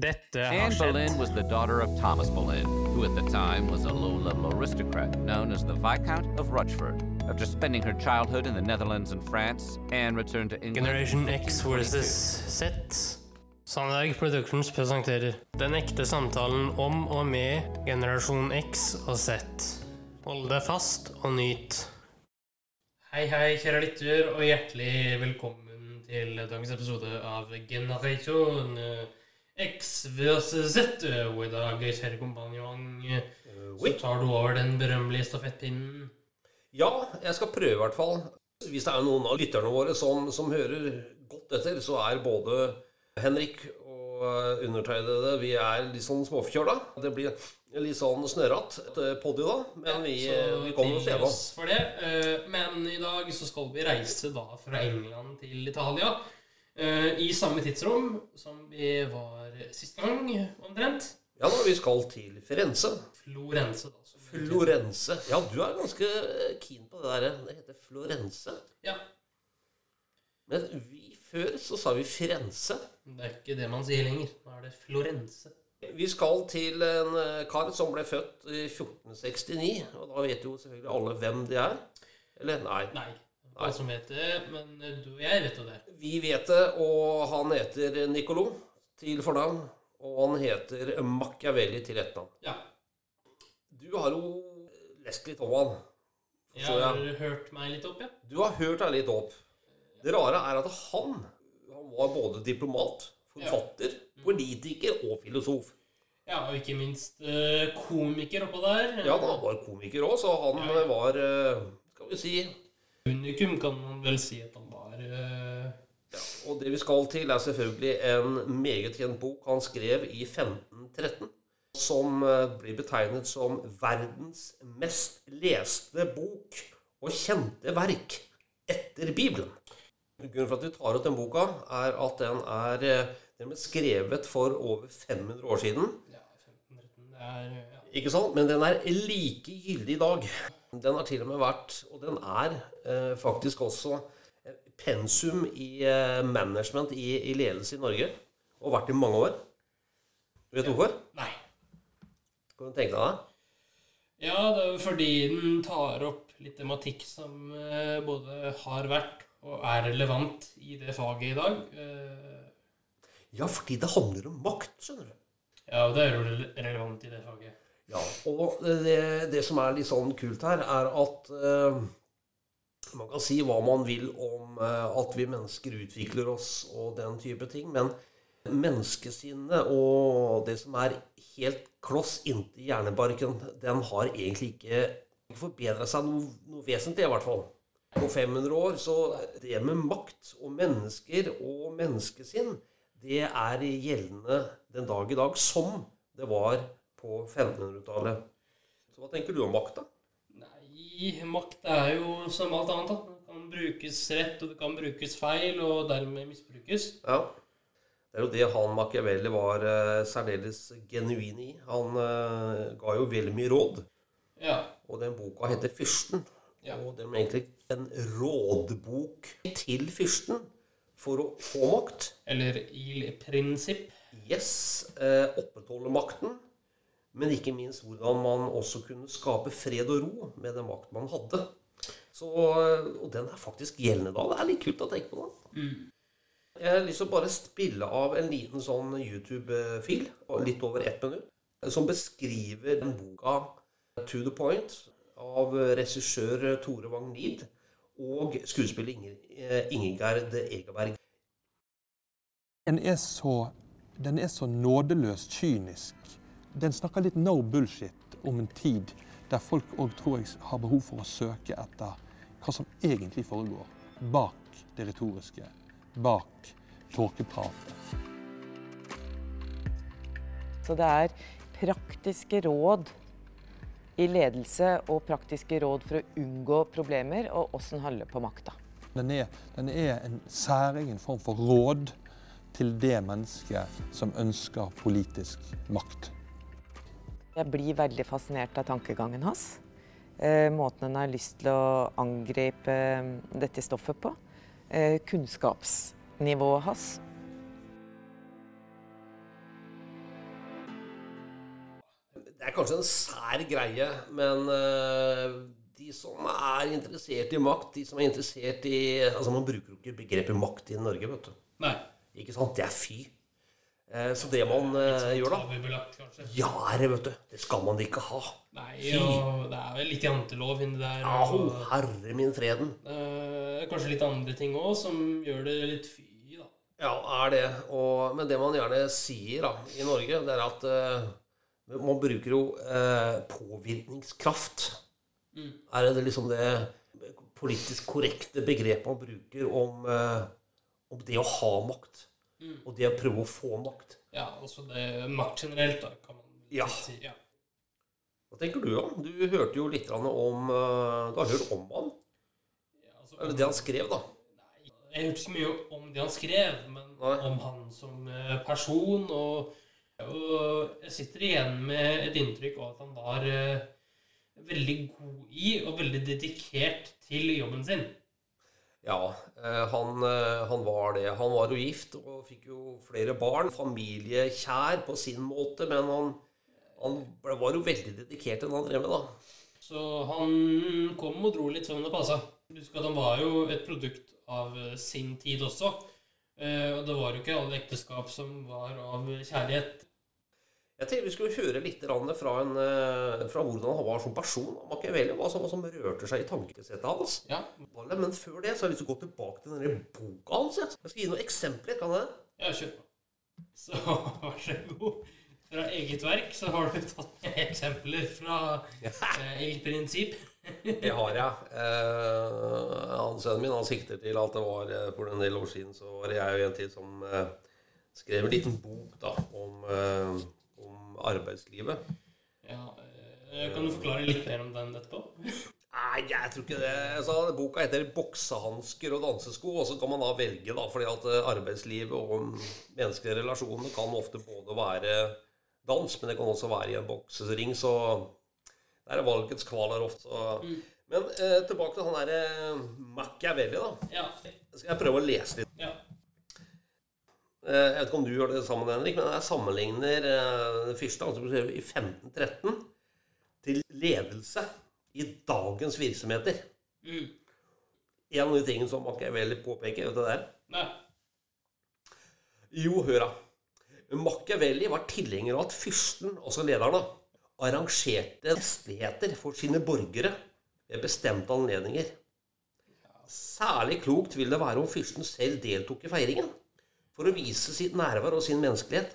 Dette har Anne. Boleyn was the daughter of Thomas Boleyn, who at the time was a low-level aristocrat known as the Viscount of Rochford. After spending her childhood in the Netherlands and France, Anne returned to England. Generation X versus Z. Sandberg Productions presenterer Den ekte samtalen om og med generasjon X og Z. Hold deg fast og nyt. Hei, hei, kjære lytter, og hjertelig velkommen til dagens episode av Generasjon X versus Z. Og i dag, kjære kompanjong, så tar du over den berømmelige stafettpinnen. Ja, jeg skal prøve i hvert fall. Hvis det er noen av lytterne våre som, som hører godt etter, så er både Henrik og eh, undertegnede Vi er litt sånn småforkjøla. Det blir litt sånn snørrete poddy da, men vi, Så vi kommer oss gjennom. oss for det. Eh, Men i dag så skal vi reise da fra England til Italia. Eh, I samme tidsrom som vi var siste gang, omtrent. Ja da, vi skal til Firenze. Florense, da. Florense. Ja, du er ganske keen på det der. Det heter Florense. Ja, Men vi før så sa vi Firenze. det er ikke det man sier lenger. Nå er det Florense. Vi skal til en eh, kar som ble født i 1469, og da vet jo selvfølgelig alle hvem det er. Eller nei. Nei, alle som vet det, men du og jeg vet jo det. Vi vet det, og han heter Nicolo til fornavn. Og han heter Machiavelli til etternavn. Ja. Du har jo lest litt om han. Jeg har jeg- hørt meg litt opp, ja. Du har hørt deg litt opp. Det rare er at han, han var både diplomat, forfatter, politiker og filosof. Ja, og ikke minst eh, komiker oppå der. Ja, han var komiker òg, så han Ja, ja. var eh, Skal vi si Unikum kan man vel si at han var. eh, Og det vi skal til, er selvfølgelig en meget kjent bok han skrev i 1513. Som eh, blir betegnet som verdens mest leste bok og kjente verk etter Bibelen. Grunnen for at vi tar ut den boka, er at den er eh, den ble skrevet for over 500 år siden. Ja, 1513. Det er ja. Ikke sant? Men den er like gyldig i dag. Den har til og med vært, og den er eh, faktisk også eh, pensum i eh, management i, i ledelse i Norge. Og vært i mange år. Vet du hvorfor? Nei. Kan du deg det? Ja, det er jo fordi den tar opp litt tematikk som eh, både har vært og er relevant i det faget i dag. Eh, Ja, fordi det handler om makt, skjønner du. ja, det rele- relevant i det faget. Ja, og det, det som er litt sånn kult her, er at eh, man kan si hva man vil om eh, at vi mennesker utvikler oss og den type ting, men menneskesinnet og det som er helt kloss inntil hjernebarken, den har egentlig ikke forbedra seg noe, noe vesentlig, i hvert fall. På 500 år, så det med makt og mennesker og menneskesinn, det er gjeldende den dag i dag som det var på 1500-tallet. Så hva tenker du om makt, da? Nei, makt er jo som alt annet. da. Det kan brukes rett, og det kan brukes feil, og dermed misbrukes. Ja. Det er jo det han Machiavelli var eh, særdeles genuin i. Han eh, ga jo veldig mye råd. Ja. Og den boka heter 'Fyrsten'. Ja. Og den er egentlig en rådbok til fyrsten for å få makt. Eller il-prinsipp. Yes, eh, opprettholde makten. Men ikke minst hvordan man også kunne skape fred og ro med den makt man hadde. Så, og den er faktisk gjeldende da. Det er litt kult å tenke på det. Jeg har lyst til å bare spille av en liten sånn YouTube-fil, litt over ett minutt, som beskriver den boka 'To the Point' av regissør Tore Wang Nid og skuespiller Inger, Ingegerd Egeberg. Den er så, den er så nådeløst kynisk. Den snakker litt no bullshit om en tid der folk òg tror jeg har behov for å søke etter hva som egentlig foregår bak det retoriske, bak tåkepratet. Så det er praktiske råd i ledelse og praktiske råd for å unngå problemer og åssen holde på makta. Den er, den er en særegen form for råd til det mennesket som ønsker politisk makt. Jeg blir veldig fascinert av tankegangen hans. Eh, måten han har lyst til å angripe eh, dette stoffet på. Eh, kunnskapsnivået hans. Det er kanskje en sær greie, men de som er interessert i makt, de som er interessert i Altså, man bruker jo ikke begrepet makt i Norge, vet du. Nei. Ikke sant? Det er fy. Eh, så det man eh, gjør da. Ja, det, vet du. Det skal man ikke ha. Nei, og det er vel litt jantelov inni der. Au, Og, herre min freden. eh, kanskje litt andre ting òg som gjør det litt fy, da. Ja, er det. Og, men det man gjerne sier da, i Norge, det er at eh, man bruker jo eh, påvirkningskraft. Mm. Er det liksom det politisk korrekte begrepet man bruker om, eh, om det å ha makt? Mm. Og det å prøve å få makt? Ja, altså det makt generelt, da, kan man Ja. si. Ja. Hva tenker du om? Du hørte jo litt om eh, Du har hørt om han? Ja, altså, Eller det han skrev, da? Nei, jeg hørte ikke mye om det han skrev, men Nei. om han som eh, person. Og, og jeg sitter igjen med et inntrykk av at han var eh, veldig god i og veldig dedikert til jobben sin. Ja, eh, han, eh, han var det. Han var jo gift og fikk jo flere barn. Familiekjær på sin måte, men han, han var jo veldig dedikert til det han drev med, da. Så han kom og dro litt som det passa. Husk at han var jo et produkt av eh, sin tid også. Og det var jo ikke alle ekteskap som var av kjærlighet. Jeg tenkte vi skulle høre litt grann fra, en, eh, fra hvordan han var som person. Machiavelli, hva som, som rørte seg i tankesettet hans. Ja, Men før det så har jeg lyst til å gå tilbake til denne boka hans. Jeg skal gi noen eksempler. kan jeg? ja kjør på. Så vær så god. Fra eget verk så har du tatt med eksempler fra eh, Il Prinzip. Det har jeg. Eh, han Sønnen min han sikter til at det var eh, for en del år siden så var jeg og en til som eh, skrev en liten bok da, om, eh, om arbeidslivet. Ja, eh, kan du forklare litt mer om den etterpå? Nei, jeg tror ikke det. Så boka heter 'Boksehansker og dansesko', og så kan man da velge, da, fordi at eh, arbeidslivet og menneskelige relasjoner kan ofte både være dans, men det kan også være i en boksering, så det er valgets kval her ofte. Så. Men eh, tilbake til han derre Machiavelli, da. Ja. Skal jeg prøve å lese litt? ja. Eh, Jeg vet ikke om du gjør det sammen, Henrik, men jeg sammenligner eh, det første skrev i 1513 til ledelse i dagens virksomheter. Mm. En av de tingene som Machiavelli påpeker, vet du det er? Nei. Jo, hør da. Machiavelli var tilhenger av at fyrsten, altså lederne, arrangerte festligheter for sine borgere ved bestemte anledninger. Særlig klokt vil det være om fyrsten selv deltok i feiringen, for å vise sitt nærvær og sin menneskelighet.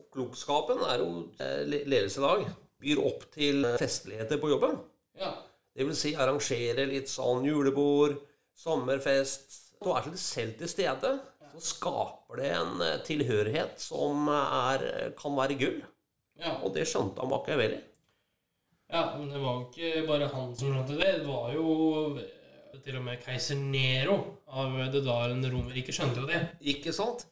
Og klokskapen er jo eh, le- ledelse i dag. Byr opp til festligheter på jobben. Ja. Det vil si arrangere litt sånn julebord, sommerfest. Du er selv til stede, så skaper det en eh, tilhørighet som er, kan være gull. ja. Og det skjønte han Machiavelli. Ja, men det var jo ikke bare han som skjønte det. Det var jo eh, til og med keiser Nero av det daværende Romerriket skjønte jo det. Ikke sant?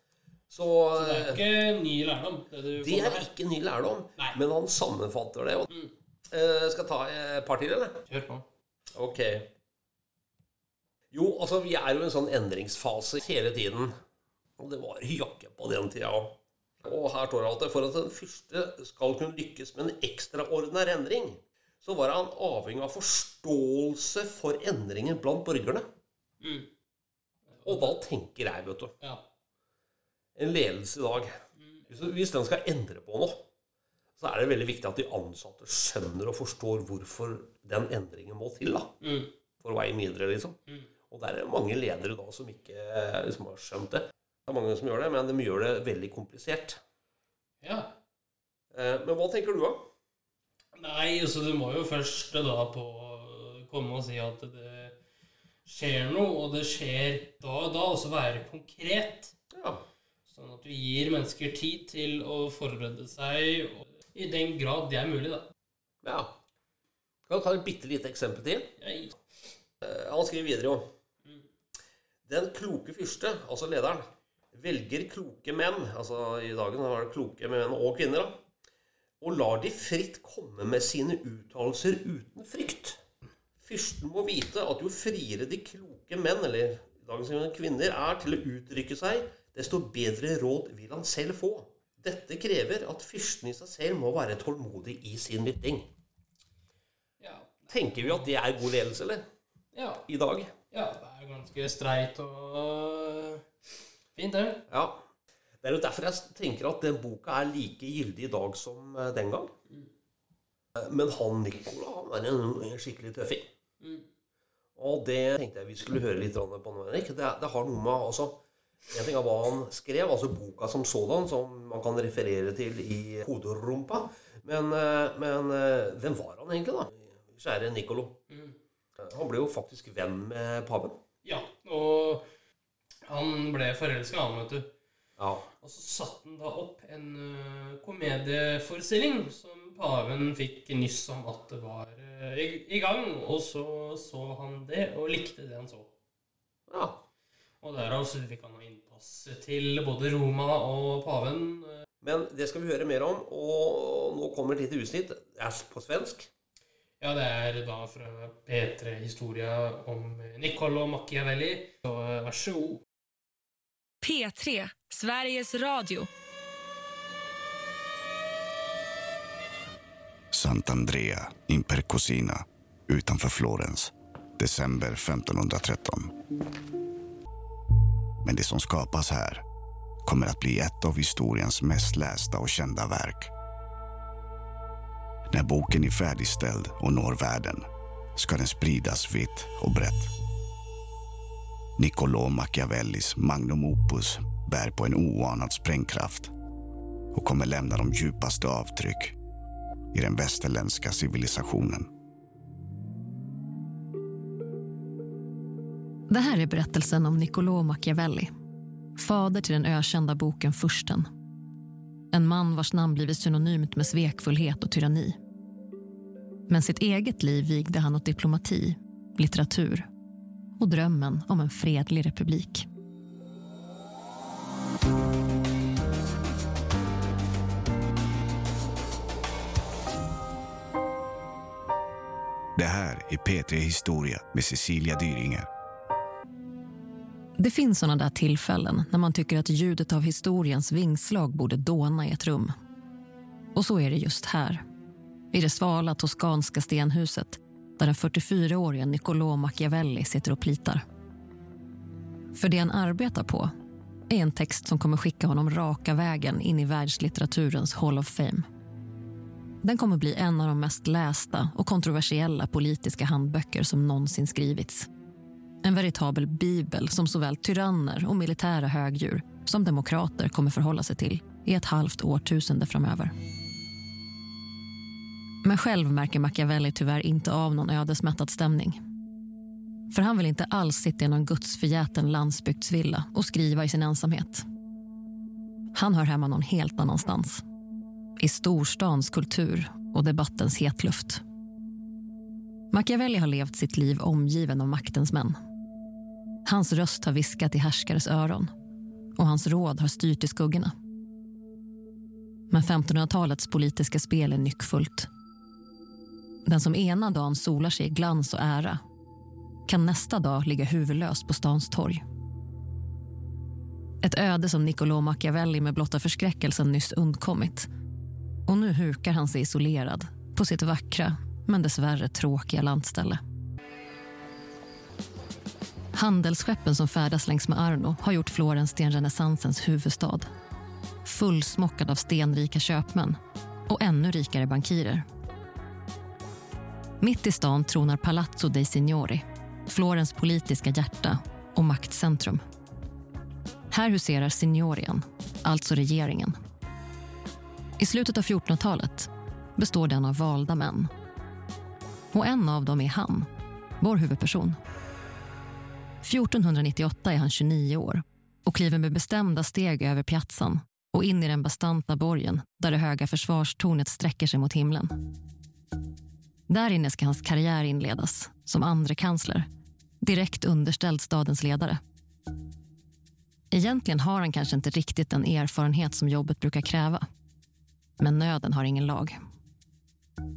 Så, Så det er eh, ikke ny lærdom. Det, får er her. ikke ny lærdom, Nei. men han sammenfatter det. Mm. Eh, skal jeg ta et par til, eller? Kjør på. Ok. Jo, altså, vi er jo i en sånn endringsfase hele tiden. Og det var jakke på den tida òg. Og her står det at for at den første skal kunne lykkes med en ekstraordinær endring, så var han avhengig av forståelse for endringen blant borgerne. Mm. Og da tenker jeg, vet du Ja. En ledelse i dag hvis, hvis den skal endre på noe, så er det veldig viktig at de ansatte skjønner og forstår hvorfor den endringen må til. da Mm. for veien videre, liksom. Mm. Og det er mange ledere da som ikke liksom, har skjønt det. Det er mange som gjør det, men de gjør det veldig komplisert. ja. Eh, men hva tenker du, da? Nei, altså du må jo først da på komme og si at det skjer noe, og det skjer da og da, og så være konkret. Ja. Sånn at du gir mennesker tid til å forberede seg, i den grad det er mulig, da. ja. Kan jeg ta et bitte lite eksempel til? Jeg, Eh, han skriver videre jo Mm. Den kloke fyrste, altså lederen, velger kloke menn Altså i dagen har det kloke menn og kvinner, da. Og lar de fritt komme med sine uttalelser uten frykt. Fyrsten må vite at jo friere de kloke menn, eller dagens kvinner, er til å uttrykke seg, desto bedre råd vil han selv få. dette krever at fyrsten i seg selv må være tålmodig i sin lytting. Ja. Tenker vi at det er god ledelse, eller? Ja. I dag? ja, det er ganske streit og fint, det. Ja. Det er jo derfor jeg tenker at den boka er like gyldig i dag som eh, den gang. Eh, men han Nicola han er en, skikkelig tøffing. Og det tenkte jeg vi skulle høre litt på nå, Henrik. Det, det har noe med altså, En ting er hva han skrev, altså boka som sådan, som man kan referere til i hoderumpa. Men, eh, men hvem var han egentlig, da? Kjære Nicolo. Mm. Han ble jo faktisk venn med paven. Ja, og han ble forelska, han, vet du. Ja. Og så satte han da opp en uh, komedieforestilling som paven fikk nyss om at det var eh, i, i gang. Og så så han det, og likte det han så. ja. Og derav så fikk han innpass til både Roma og paven. Men det skal vi høre mer om, og nå kommer et lite utsnitt. Det er på svensk. Ja, det er da fra P3 Historia om Niccolo Machiavelli. Så eh, vær så god. P3, Sveriges Radio. Sant'Andrea in Percosina utanför Florens. December 1513. Men det som skapas här kommer att bli ett av historiens mest lästa och kända verk. När boken är färdigställd och når världen ska den spridas vitt och brett. Niccolò Machiavellis magnum opus bär på en oanad sprängkraft och kommer lämna de djupaste avtryck i den västerländska civilisationen. Det här är berättelsen om Niccolò Machiavelli. Fader till den ökända boken Fursten. En man vars namn blivit synonymt med svekfullhet och tyranni. Men sitt eget liv vigde han åt diplomati, litteratur och drömmen om en fredlig republik. Det här är P3 Historia med Cecilia Dyringer. Det finns såna där tillfällen när man tycker att ljudet av historiens vingslag borde dåna i ett rum. Och så är det just här. I det svala toskanska stenhuset där den 44-årige Niccolò Machiavelli sitter och plitar. För det han arbetar på är en text som kommer skicka honom raka vägen in i världslitteraturens Hall of Fame. Den kommer bli en av de mest lästa och kontroversiella politiska handböcker som någonsin skrivits. En veritabel bibel som såväl tyranner och militära högdjur som demokrater kommer förhålla sig till i ett halvt årtusende framöver. Men själv märker Machiavelli tyvärr inte av någon ödesmättad stämning. För han vill inte alls sitta i någon gudsförgäten landsbygdsvilla och skriva i sin ensamhet. Han hör hemma någon helt annanstans. I storstans kultur och debattens hetluft. Machiavelli har levt sitt liv omgiven av maktens män. Hans röst har viskat i härskares öron och hans råd har styrt i skuggorna. Men 1500-talets politiska spel är nyckfullt. Den som ena dagen solar sig i glans och ära kan nästa dag ligga huvudlös på stans torg. Ett öde som Niccolò Machiavelli med blotta förskräckelsen nyss undkommit. Och nu hukar han sig isolerad på sitt vackra men dessvärre tråkiga landställe. Handelsskeppen som färdas längs med Arno har gjort Florens till en renässansens huvudstad. Fullsmockad av stenrika köpmän och ännu rikare bankirer. Mitt i stan tronar Palazzo dei Signori, Florens politiska hjärta och maktcentrum. Här huserar signorien, alltså regeringen. I slutet av 1400-talet består den av valda män. Och en av dem är han, vår huvudperson. 1498 är han 29 år och kliver med bestämda steg över piazzan och in i den bastanta borgen där det höga försvarstornet sträcker sig mot himlen. Där inne ska hans karriär inledas som andre kansler, direkt underställd stadens ledare. Egentligen har han kanske inte riktigt den erfarenhet som jobbet brukar kräva. Men nöden har ingen lag.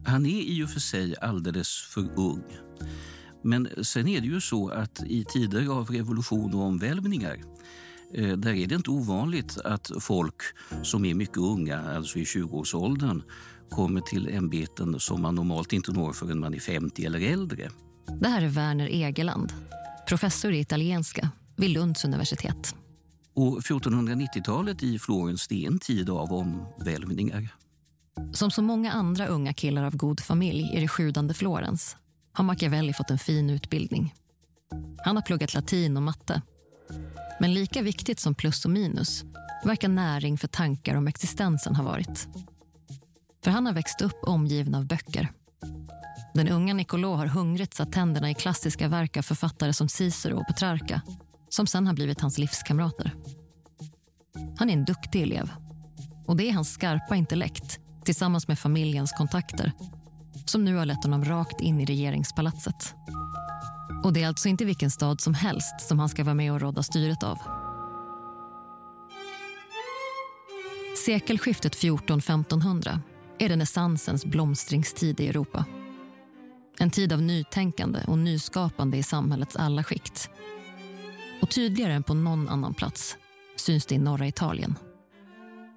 Han är i och för sig alldeles för ung. Men sen är det ju så att i tider av revolution och omvälvningar eh, där är det inte ovanligt att folk som är mycket unga, alltså i 20-årsåldern, kommer till ämbeten som man normalt inte når förrän man är 50 eller äldre. Det här är Werner Egeland, professor i italienska vid Lunds universitet. Och 1490-talet i Florens det är en tid av omvälvningar. Som så många andra unga killar av god familj i det sjudande Florens har Machiavelli fått en fin utbildning. Han har pluggat latin och matte. Men lika viktigt som plus och minus verkar näring för tankar om existensen ha varit. För han har växt upp omgiven av böcker. Den unga Nicolò har hungrigt satt tänderna i klassiska verk av författare som Cicero och Petrarca som sen har blivit hans livskamrater. Han är en duktig elev och det är hans skarpa intellekt tillsammans med familjens kontakter som nu har lett honom rakt in i regeringspalatset. Och det är alltså inte vilken stad som helst som han ska vara med och råda styret av. Sekelskiftet 1400-1500 är renässansens blomstringstid i Europa. En tid av nytänkande och nyskapande i samhällets alla skikt. Och tydligare än på någon annan plats syns det i norra Italien.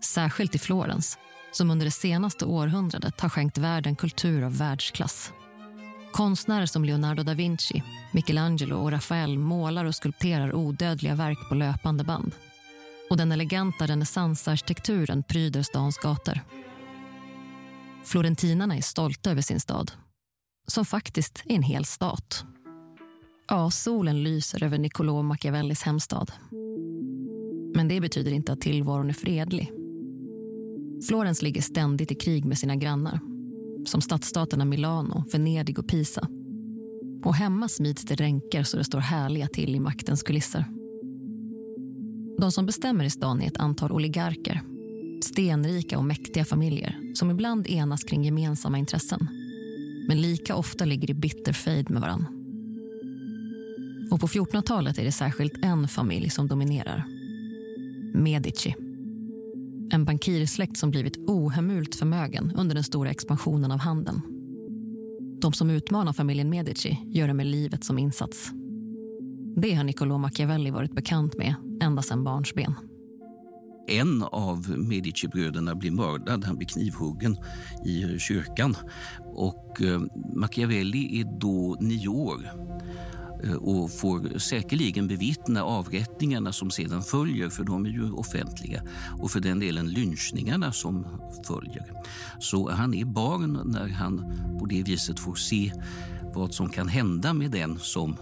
Särskilt i Florens, som under det senaste århundradet har skänkt världen kultur av världsklass. Konstnärer som Leonardo da Vinci, Michelangelo och Rafael målar och skulpterar odödliga verk på löpande band. Och den eleganta renässansarkitekturen pryder stans gator. Florentinarna är stolta över sin stad, som faktiskt är en hel stat. Ja, solen lyser över Niccolò Machiavellis hemstad. Men det betyder inte att tillvaron är fredlig. Florens ligger ständigt i krig med sina grannar som stadsstaterna Milano, Venedig och Pisa. Och hemma smids det ränker så det står härliga till i maktens kulisser. De som bestämmer i stan är ett antal oligarker. Stenrika och mäktiga familjer som ibland enas kring gemensamma intressen. Men lika ofta ligger i bitter fejd med varann. Och på 1400-talet är det särskilt en familj som dominerar. Medici. En bankirsläkt som blivit ohemult förmögen under den stora expansionen av handeln. De som utmanar familjen Medici gör det med livet som insats. Det har Niccolò Machiavelli varit bekant med ända sedan barnsben. En av Medici-bröderna blir mördad, han blir knivhuggen i kyrkan. Och eh, Machiavelli är då nio år eh, och får säkerligen bevittna avrättningarna som sedan följer, för de är ju offentliga, och för den delen lynchningarna som följer. Så han är barn när han på det viset får se vad som kan hända med den som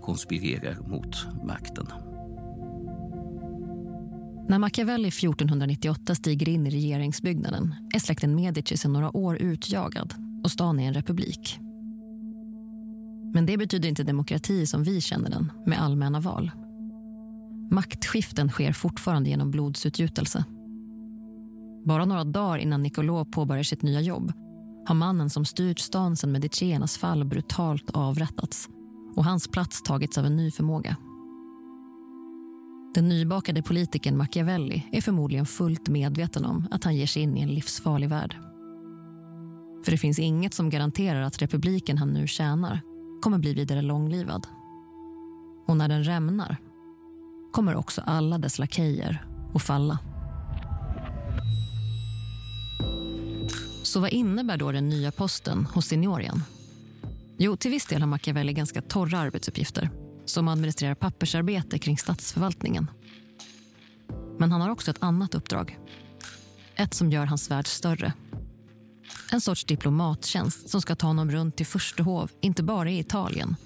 konspirerar mot makten. När Machiavelli 1498 stiger in i regeringsbyggnaden är släkten Medici sedan några år utjagad och stan är en republik. Men det betyder inte demokrati som vi känner den, med allmänna val. Maktskiften sker fortfarande genom blodsutgjutelse. Bara några dagar innan Niccolò påbörjar sitt nya jobb har mannen som styrt stan sedan Mediciernas fall brutalt avrättats och hans plats tagits av en ny förmåga. Den nybakade politikern Machiavelli är förmodligen fullt medveten om att han ger sig in i en livsfarlig värld. För det finns inget som garanterar att republiken han nu tjänar kommer bli vidare långlivad. Och när den rämnar kommer också alla dess lakejer att falla. Så vad innebär då den nya posten hos seniorian? Jo, till viss del har Machiavelli ganska torra arbetsuppgifter som administrerar pappersarbete kring statsförvaltningen. Men han har också ett annat uppdrag. Ett som gör hans värld större. En sorts diplomattjänst som ska ta honom runt till förstehov, inte bara i Italien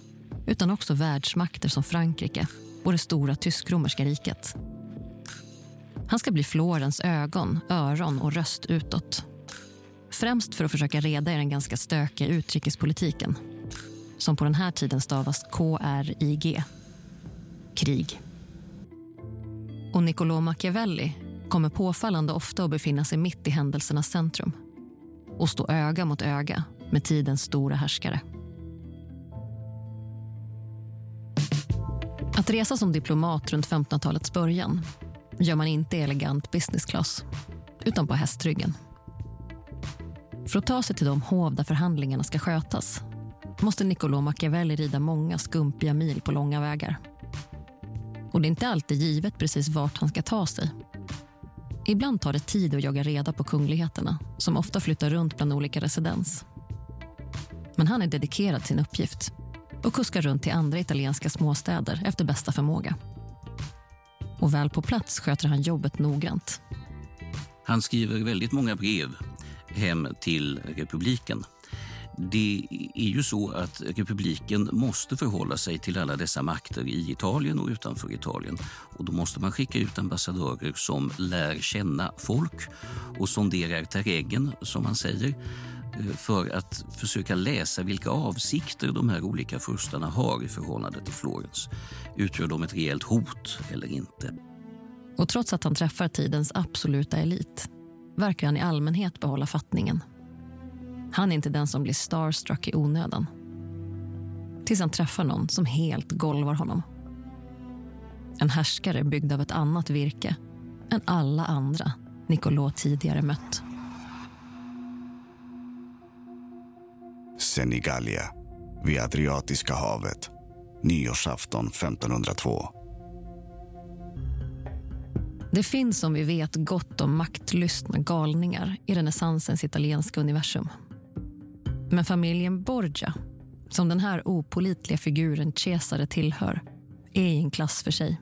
utan också världsmakter som Frankrike och det stora tysk-romerska riket. Han ska bli Florens ögon, öron och röst utåt. Främst för att försöka reda i den ganska stökiga utrikespolitiken som på den här tiden stavas KRIG. Krig. Och Niccolò Machiavelli kommer påfallande ofta att befinna sig mitt i händelsernas centrum och stå öga mot öga med tidens stora härskare. Att resa som diplomat runt 1500-talets början gör man inte i elegant business class, utan på hästryggen. För att ta sig till de hov där förhandlingarna ska skötas måste Niccolò Machiavelli rida många skumpiga mil på långa vägar. Och det är inte alltid givet precis vart han ska ta sig. Ibland tar det tid att jaga reda på kungligheterna som ofta flyttar runt bland olika residens. Men han är dedikerad sin uppgift och kuskar runt till andra italienska småstäder efter bästa förmåga. Och väl på plats sköter han jobbet noggrant. Han skriver väldigt många brev hem till republiken. Det är ju så att republiken måste förhålla sig till alla dessa makter i Italien och utanför Italien. Och Då måste man skicka ut ambassadörer som lär känna folk och sonderar terrängen, som man säger eh, för att försöka läsa vilka avsikter de här olika furstarna har i förhållande till Florens. Utgör de ett rejält hot eller inte? Och trots att han träffar tidens absoluta elit verkar han i allmänhet behålla fattningen. Han är inte den som blir starstruck i onödan. Tills han träffar någon som helt golvar honom. En härskare byggd av ett annat virke än alla andra Nicolò tidigare mött. Senigallia, vid Adriatiska havet, nyårsafton 1502. Det finns som vi vet gott om maktlystna galningar i renässansens italienska universum. Men familjen Borgia, som den här opolitliga figuren Cesare tillhör, är i en klass för sig.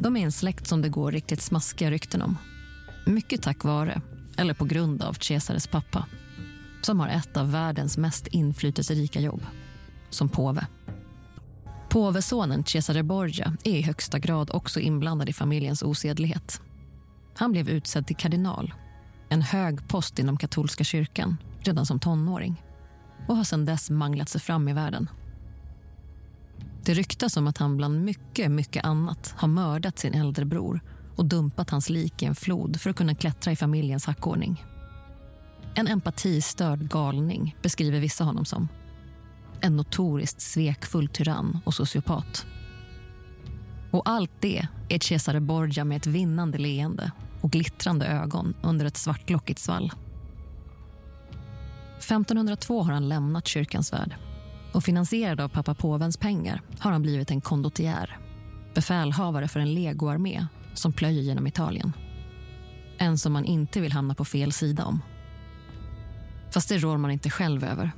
De är en släkt som det går riktigt smaskiga rykten om. Mycket tack vare, eller på grund av, Cesares pappa som har ett av världens mest inflytelserika jobb, som påve. Påvesonen Cesare Borgia är i högsta grad också inblandad i familjens osedlighet. Han blev utsedd till kardinal, en hög post inom katolska kyrkan, redan som tonåring och har sedan dess manglat sig fram i världen. Det ryktas om att han bland mycket, mycket annat har mördat sin äldre bror och dumpat hans lik i en flod för att kunna klättra i familjens hackordning. En empatistörd galning beskriver vissa honom som. En notoriskt svekfull tyrann och sociopat. Och allt det är Cesare Borgia med ett vinnande leende och glittrande ögon under ett svartlockigt svall. 1502 har han lämnat kyrkans värld och finansierad av pappa påvens pengar har han blivit en kondottiär befälhavare för en legoarmé som plöjer genom Italien. En som man inte vill hamna på fel sida om. Fast det rår man inte själv över.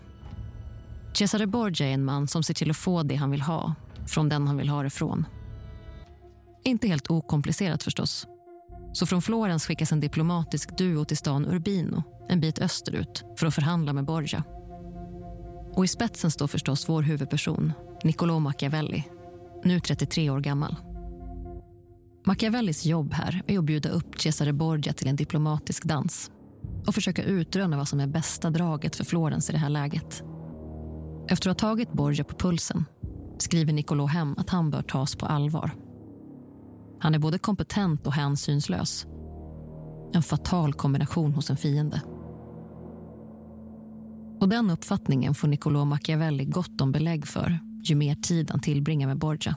Cesare Borgia är en man som ser till att få det han vill ha från den han vill ha det från. Inte helt okomplicerat förstås. Så från Florens skickas en diplomatisk duo till stan Urbino en bit österut för att förhandla med Borgia. Och i spetsen står förstås vår huvudperson, Niccolò Machiavelli, nu 33 år gammal. Machiavellis jobb här är att bjuda upp Cesare Borgia till en diplomatisk dans och försöka utröna vad som är bästa draget för Florens i det här läget. Efter att ha tagit Borgia på pulsen skriver Niccolò hem att han bör tas på allvar. Han är både kompetent och hänsynslös. En fatal kombination hos en fiende. Och den uppfattningen får Niccolò Machiavelli gott om belägg för ju mer tid han tillbringar med Borgia.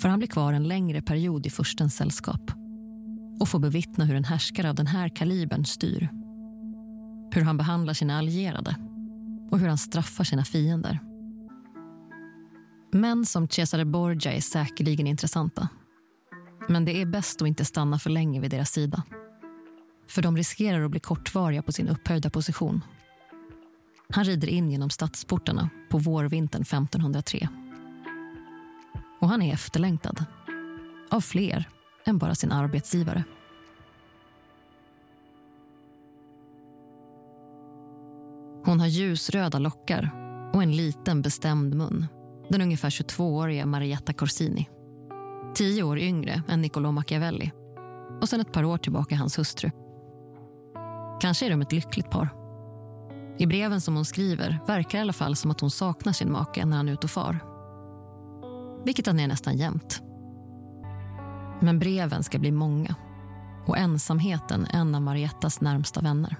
För han blir kvar en längre period i furstens sällskap och får bevittna hur en härskare av den här kalibern styr. Hur han behandlar sina allierade och hur han straffar sina fiender. Män som Cesare Borgia är säkerligen intressanta. Men det är bäst att inte stanna för länge vid deras sida. För de riskerar att bli kortvariga på sin upphöjda position. Han rider in genom stadsportarna på vårvintern 1503. Och han är efterlängtad. Av fler än bara sin arbetsgivare. Hon har ljusröda lockar och en liten bestämd mun. Den ungefär 22-åriga Marietta Corsini. Tio år yngre än Niccolò Machiavelli. Och sen ett par år tillbaka hans hustru. Kanske är de ett lyckligt par. I breven som hon skriver verkar i alla fall som att hon saknar sin make när han är ute och far. Vilket han är nästan jämt. Men breven ska bli många och ensamheten en av Mariettas närmsta vänner.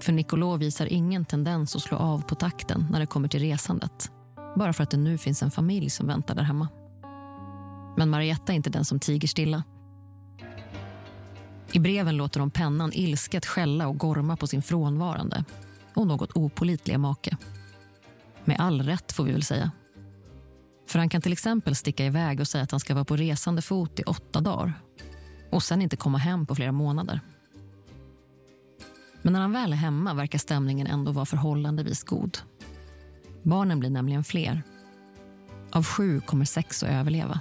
För Nicolò visar ingen tendens att slå av på takten när det kommer till resandet. Bara för att det nu finns en familj som väntar där hemma. Men Marietta är inte den som tiger stilla. I breven låter hon pennan ilsket skälla och gorma på sin frånvarande och något opolitliga make. Med all rätt, får vi väl säga. För han kan till exempel sticka iväg och säga att han ska vara på resande fot i åtta dagar och sen inte komma hem på flera månader. Men när han väl är hemma verkar stämningen ändå vara förhållandevis god. Barnen blir nämligen fler. Av sju kommer sex att överleva.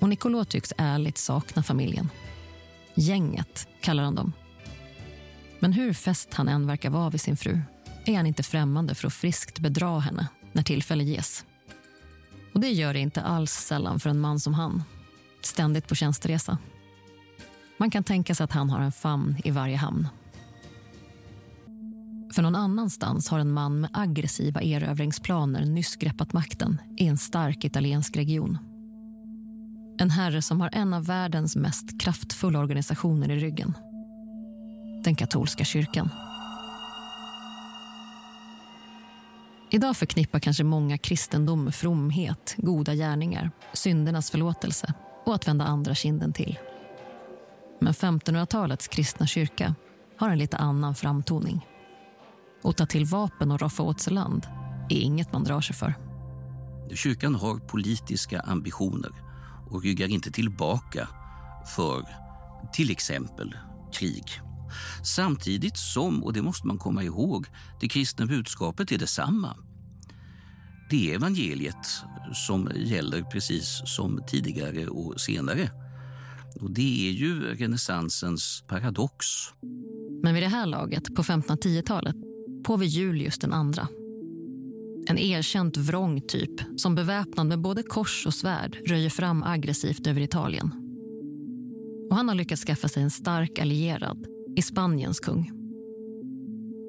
Och Nicolò tycks ärligt sakna familjen. Gänget kallar han dem. Men hur fäst han än verkar vara vid sin fru är han inte främmande för att friskt bedra henne när tillfälle ges. Och det gör det inte alls sällan för en man som han. Ständigt på tjänsteresa. Man kan tänka sig att han har en famn i varje hamn. För någon annanstans har en man med aggressiva erövringsplaner nyss greppat makten i en stark italiensk region. En herre som har en av världens mest kraftfulla organisationer i ryggen. Den katolska kyrkan. Idag förknippar kanske många kristendom med fromhet, goda gärningar, syndernas förlåtelse och att vända andra kinden till. Men 1500-talets kristna kyrka har en lite annan framtoning. Att ta till vapen och roffa åt sig land är inget man drar sig för. Kyrkan har politiska ambitioner och ryggar inte tillbaka för till exempel krig. Samtidigt som, och det måste man komma ihåg, det kristna budskapet är detsamma. Det är evangeliet som gäller precis som tidigare och senare. Och Det är ju renässansens paradox. Men vid det här laget, på 1510-talet, påver Julius den andra. En erkänt vrång typ som beväpnad med både kors och svärd röjer fram aggressivt över Italien. Och han har lyckats skaffa sig en stark allierad i Spaniens kung.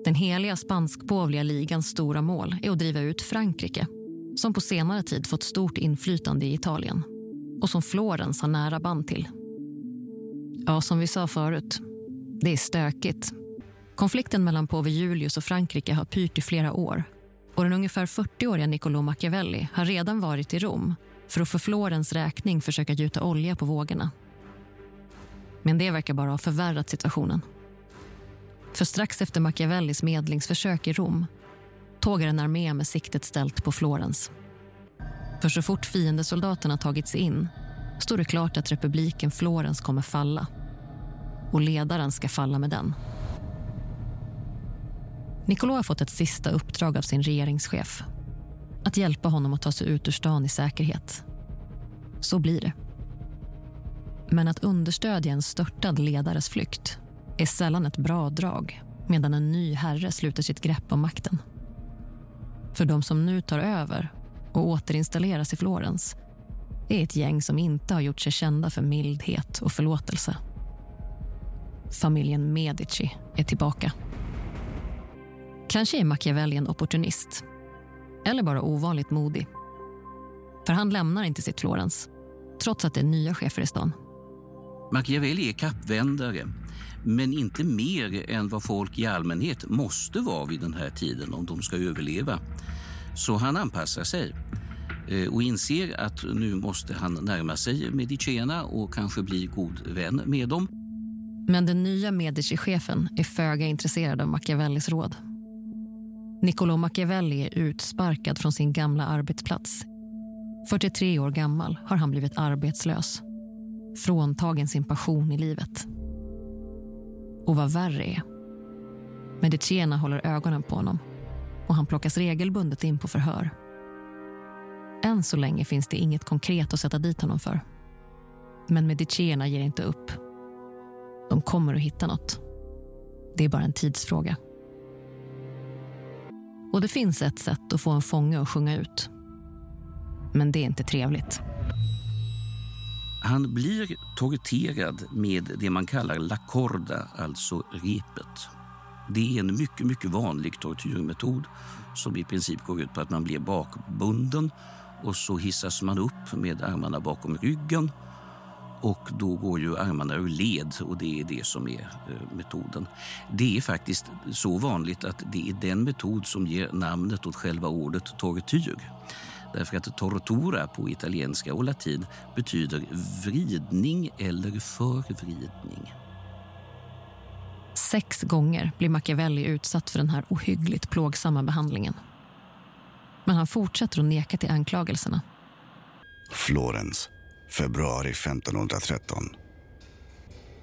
Den heliga spanskpåvliga ligans stora mål är att driva ut Frankrike som på senare tid fått stort inflytande i Italien och som Florens har nära band till. Ja, som vi sa förut, det är stökigt. Konflikten mellan påve Julius och Frankrike har pyrt i flera år och den ungefär 40-åriga Niccolò Machiavelli har redan varit i Rom för att för Florens räkning försöka gjuta olja på vågorna. Men det verkar bara ha förvärrat situationen. För strax efter Machiavellis medlingsförsök i Rom tågar en armé med siktet ställt på Florens. För så fort fiendesoldaterna tagit sig in står det klart att republiken Florens kommer falla. Och ledaren ska falla med den. Niccolo har fått ett sista uppdrag av sin regeringschef. Att hjälpa honom att ta sig ut ur stan i säkerhet. Så blir det. Men att understödja en störtad ledares flykt är sällan ett bra drag medan en ny herre sluter sitt grepp om makten. För de som nu tar över och återinstalleras i Florens är ett gäng som inte har gjort sig kända för mildhet och förlåtelse. Familjen Medici är tillbaka. Kanske är Machiavelli en opportunist. Eller bara ovanligt modig. För han lämnar inte sitt Florens, trots att det är nya chefer i stan. Machiavelli är kappvändare, men inte mer än vad folk i allmänhet måste vara vid den här tiden om de ska överleva. Så han anpassar sig eh, och inser att nu måste han närma sig Medicierna och kanske bli god vän med dem. Men den nya Medici-chefen är föga intresserad av Machiavellis råd. Niccolò Machiavelli är utsparkad från sin gamla arbetsplats. 43 år gammal har han blivit arbetslös. Fråntagen sin passion i livet. Och vad värre är, Medicena håller ögonen på honom och han plockas regelbundet in på förhör. Än så länge finns det inget konkret att sätta dit honom för. Men Medicierna ger inte upp. De kommer att hitta något. Det är bara en tidsfråga. Och det finns ett sätt att få en fånge att sjunga ut. Men det är inte trevligt. Han blir torterad med det man kallar la corda, alltså repet. Det är en mycket, mycket vanlig tortyrmetod som i princip går ut på att man blir bakbunden och så hissas man upp med armarna bakom ryggen och då går ju armarna ur led och det är det som är eh, metoden. Det är faktiskt så vanligt att det är den metod som ger namnet åt själva ordet tortyr. Därför att tortura på italienska och latin betyder vridning eller förvridning. Sex gånger blir Machiavelli utsatt för den här ohyggligt plågsamma behandlingen. Men han fortsätter att neka till anklagelserna. Florens, februari 1513.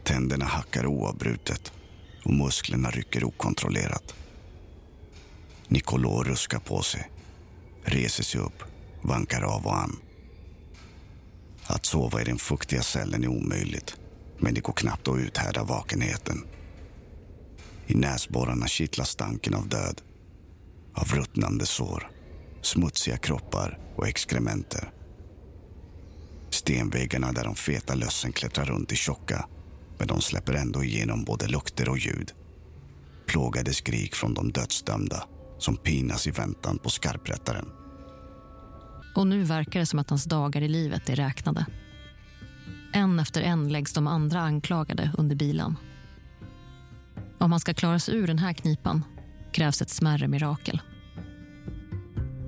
Tänderna hackar oavbrutet och musklerna rycker okontrollerat. Nicolò ruskar på sig, reser sig upp, vankar av och an. Att sova i den fuktiga cellen är omöjligt, men det går knappt att uthärda vakenheten. I näsborrarna kittlar stanken av död, av ruttnande sår, smutsiga kroppar och exkrementer. Stenväggarna där de feta lössen klättrar runt är tjocka men de släpper ändå igenom både lukter och ljud. Plågade skrik från de dödsdömda som pinas i väntan på skarprättaren. Och nu verkar det som att hans dagar i livet är räknade. En efter en läggs de andra anklagade under bilan. Om han ska klara sig ur den här knipan krävs ett smärre mirakel.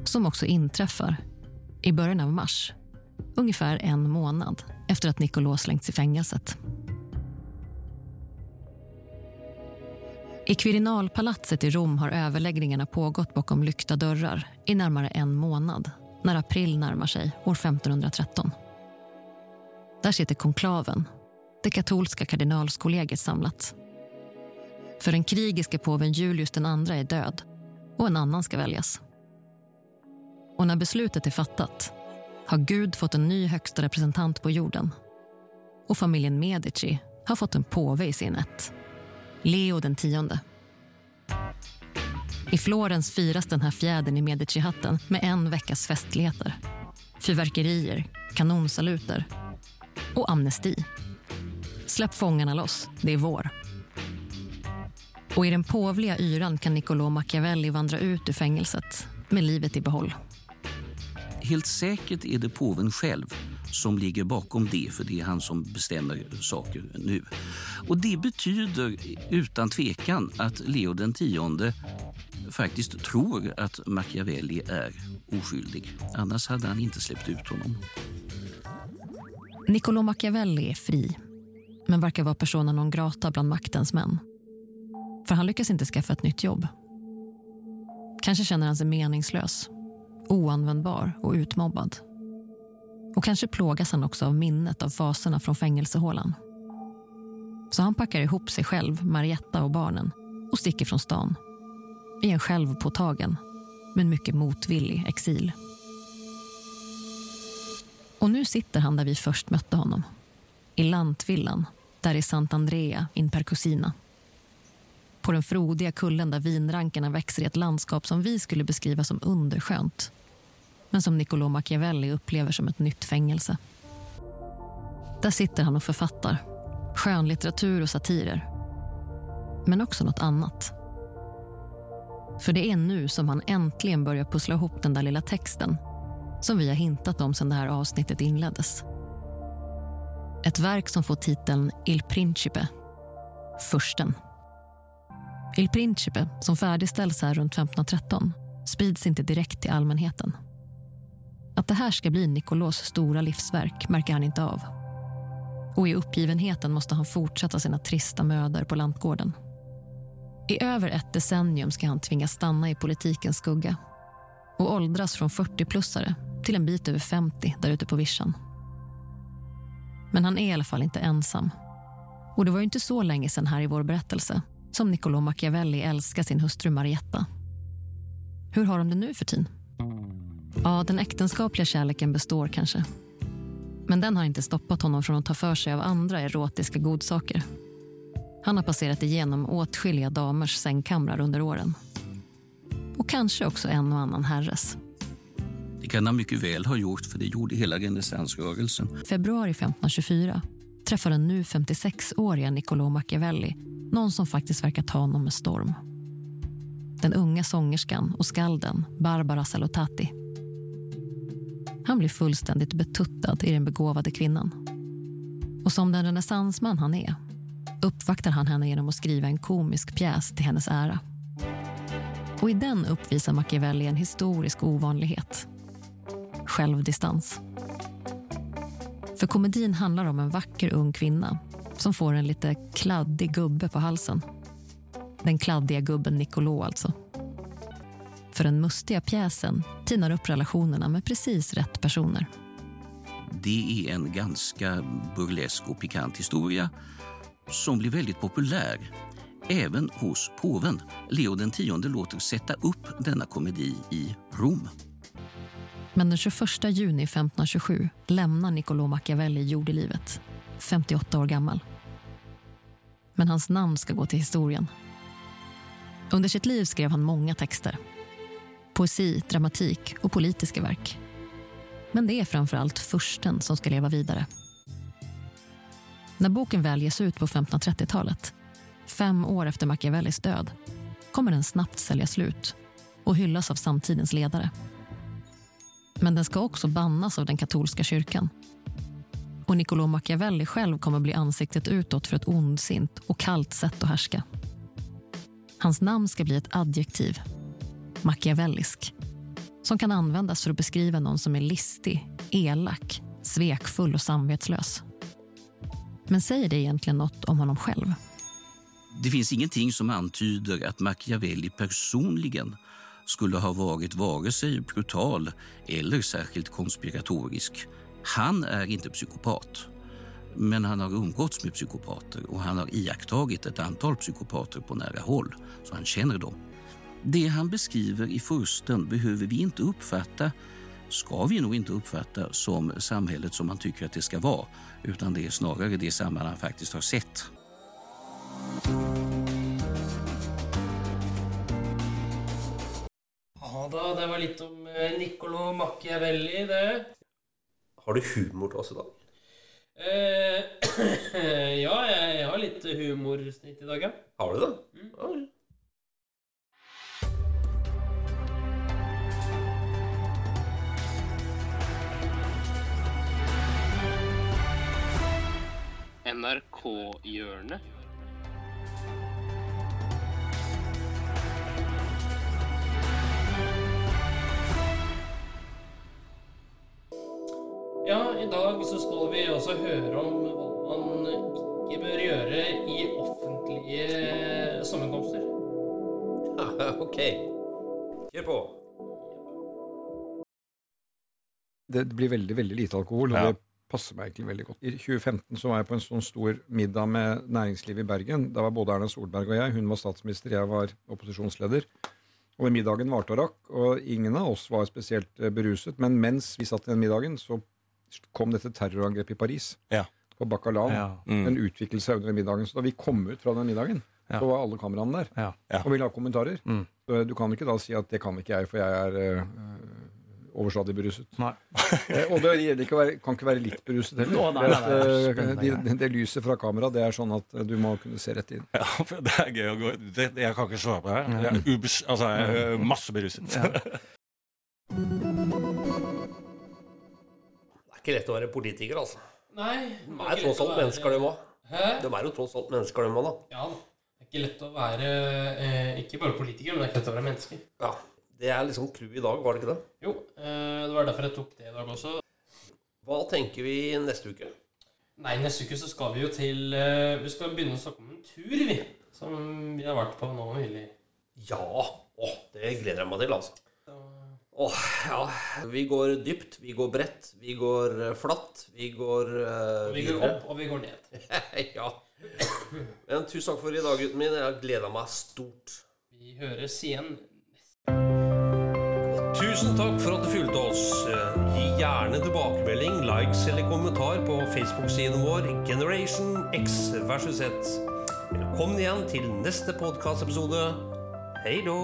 Som också inträffar i början av mars, ungefär en månad efter att Nicolò slängts i fängelset. I Quirinalpalatset i Rom har överläggningarna pågått bakom lyckta dörrar i närmare en månad när april närmar sig år 1513. Där sitter konklaven, det katolska kardinalskollegiet samlat. För den krigiske påven Julius II är död och en annan ska väljas. Och när beslutet är fattat har Gud fått en ny högsta representant på jorden. Och familjen Medici har fått en påve i sin ett. Leo den tionde. I Florens firas den här fjädern i Medici-hatten med en veckas festligheter. Fyrverkerier, kanonsaluter och amnesti. Släpp fångarna loss, det är vår. Och i den påvliga yran kan Niccolò Machiavelli vandra ut ur fängelset med livet i behåll. Helt säkert är det påven själv som ligger bakom det, för det är han som bestämmer saker nu. Och Det betyder utan tvekan att Leo den tionde faktiskt tror att Machiavelli är oskyldig. Annars hade han inte släppt ut honom. Niccolò Machiavelli är fri, men verkar vara persona non grata bland maktens män. För han lyckas inte skaffa ett nytt jobb. Kanske känner han sig meningslös, oanvändbar och utmobbad. Och kanske plågas han också av minnet av faserna från fängelsehålan. Så han packar ihop sig själv, Marietta och barnen och sticker från stan. I en självpåtagen, men mycket motvillig exil. Och nu sitter han där vi först mötte honom. I lantvillan, där i Sant'Andrea in Percusina. På den frodiga kullen där vinrankarna växer i ett landskap som vi skulle beskriva som underskönt men som Niccolò Machiavelli upplever som ett nytt fängelse. Där sitter han och författar. Skönlitteratur och satirer. Men också något annat. För det är nu som han äntligen börjar pussla ihop den där lilla texten som vi har hintat om sedan det här avsnittet inleddes. Ett verk som får titeln Il Principe, Fursten. Il Principe, som färdigställs här runt 1513, sprids inte direkt till allmänheten. Att det här ska bli Nicolos stora livsverk märker han inte av. Och i uppgivenheten måste han fortsätta sina trista mödor på lantgården. I över ett decennium ska han tvingas stanna i politikens skugga och åldras från 40-plussare till en bit över 50 där ute på vischan. Men han är i alla fall inte ensam. Och det var inte så länge sedan här i vår berättelse som Niccolò Machiavelli älskar sin hustru Marietta. Hur har de det nu för tiden? Ja, den äktenskapliga kärleken består kanske. Men den har inte stoppat honom från att ta för sig av andra erotiska godsaker. Han har passerat igenom åtskilliga damers sängkamrar under åren. Och kanske också en och annan herres. Det kan han mycket väl ha gjort, för det gjorde hela renässansrörelsen. Februari 1524 träffar den nu 56-åriga Niccolò Machiavelli någon som faktiskt verkar ta honom med storm. Den unga sångerskan och skalden Barbara Salutati. Han blir fullständigt betuttad i den begåvade kvinnan. Och som den renässansman han är uppvaktar han henne genom att skriva en komisk pjäs till hennes ära. Och i den uppvisar Machiavelli en historisk ovanlighet. Självdistans. För komedin handlar om en vacker ung kvinna som får en lite kladdig gubbe på halsen. Den kladdiga gubben Nicolò alltså. För den mustiga pjäsen tinar upp relationerna med precis rätt personer. Det är en ganska burlesk och pikant historia som blir väldigt populär även hos påven. Leo X låter sätta upp denna komedi i Rom. Men den 21 juni 1527 lämnar Niccolò Machiavelli jordelivet, 58 år gammal. Men hans namn ska gå till historien. Under sitt liv skrev han många texter. Poesi, dramatik och politiska verk. Men det är framför allt försten som ska leva vidare. När boken väl ges ut på 1530-talet, fem år efter Machiavellis död, kommer den snabbt sälja slut och hyllas av samtidens ledare. Men den ska också bannas av den katolska kyrkan. Och Niccolò Machiavelli själv kommer bli ansiktet utåt för ett ondsint och kallt sätt att härska. Hans namn ska bli ett adjektiv, machiavellisk som kan användas för att beskriva någon som är listig, elak, svekfull och samvetslös. Men säger det egentligen något om honom själv? Det finns ingenting som antyder att Machiavelli personligen skulle ha varit vare sig brutal eller särskilt konspiratorisk. Han är inte psykopat, men han har umgåtts med psykopater och han har iakttagit ett antal psykopater på nära håll, så han känner dem. Det han beskriver i försten behöver vi inte uppfatta, ska vi nog inte uppfatta som samhället som man tycker att det ska vara, utan det är snarare det samhälle han faktiskt har sett. Ja da, det var litt om eh, Niccolo Machiavelli, det. Har du humor i dag? Eh, ja, jeg har litt humorsnitt i dag, ja. Har du det? Ja. NRK-hjørnet. Ja, i dag så skal vi også høre om hva man ikke bør gjøre i offentlige sammenkomster. ok. Kjør på. Det blir veldig veldig lite alkohol, Ja. Passer meg egentlig veldig godt. I 2015 så var jeg på en sånn stor middag med næringslivet i Bergen. Da var både Erna Solberg og jeg. Hun var statsminister, jeg var opposisjonsleder. Og den middagen varte og rakk, og ingen av oss var spesielt eh, beruset. Men mens vi satt i den middagen, så kom dette terrorangrepet i Paris. Ja. På Bacalaen. Ja. Mm. Den utviklet seg under den middagen. Så da vi kom ut fra den middagen, Ja. så var alle kameraene der Ja. Ja. og ville ha kommentarer. Mm. Du kan ikke da si at det kan ikke jeg, for jeg er eh, overstadig beruset. Nei. Eh, og det gjelder ikke å være, kan ikke være litt beruset heller. Å, nei, nei, nei, Det, er- spennende de, greier. det lyset fra kamera, det er sånn at eh, du må kunne se rett inn. Ja, for det er gøy å gå det, det, Jeg kan ikke svare på det. Jeg er ubes, altså, jeg er masse beruset. Det er ikke lett å være politiker, altså. Nei. De er tross alt mennesker, de òg. De er jo tross alt mennesker, de òg, da. Ja. Det er ikke lett å være eh, ikke bare politiker, men det er ikke lett å være menneske. Ja. Det er liksom clouet i dag, var det ikke det? Jo, eh, det var derfor jeg tok det i dag også. Hva tenker vi neste uke? Nei, neste uke så skal vi jo til eh, Vi skal begynne å snakke om en tur, vi. Som vi har vært på nå nylig. Ja! Åh, det gleder jeg meg til, altså. Åh, ja. Vi går dypt, vi går bredt, vi går eh, flatt, vi går eh, Vi går opp, og vi går ned. ja. Men tusen takk for i dag, gutten min. Jeg har gleda meg stort. Vi høres igjen. Tusen takk for at du fulgte oss. Ge Gi gjerne tilbakemelding, likes eller kommentar på Facebook-siden vår Generation X versus Z. Velkommen igjen til neste podkastepisode. Hei då!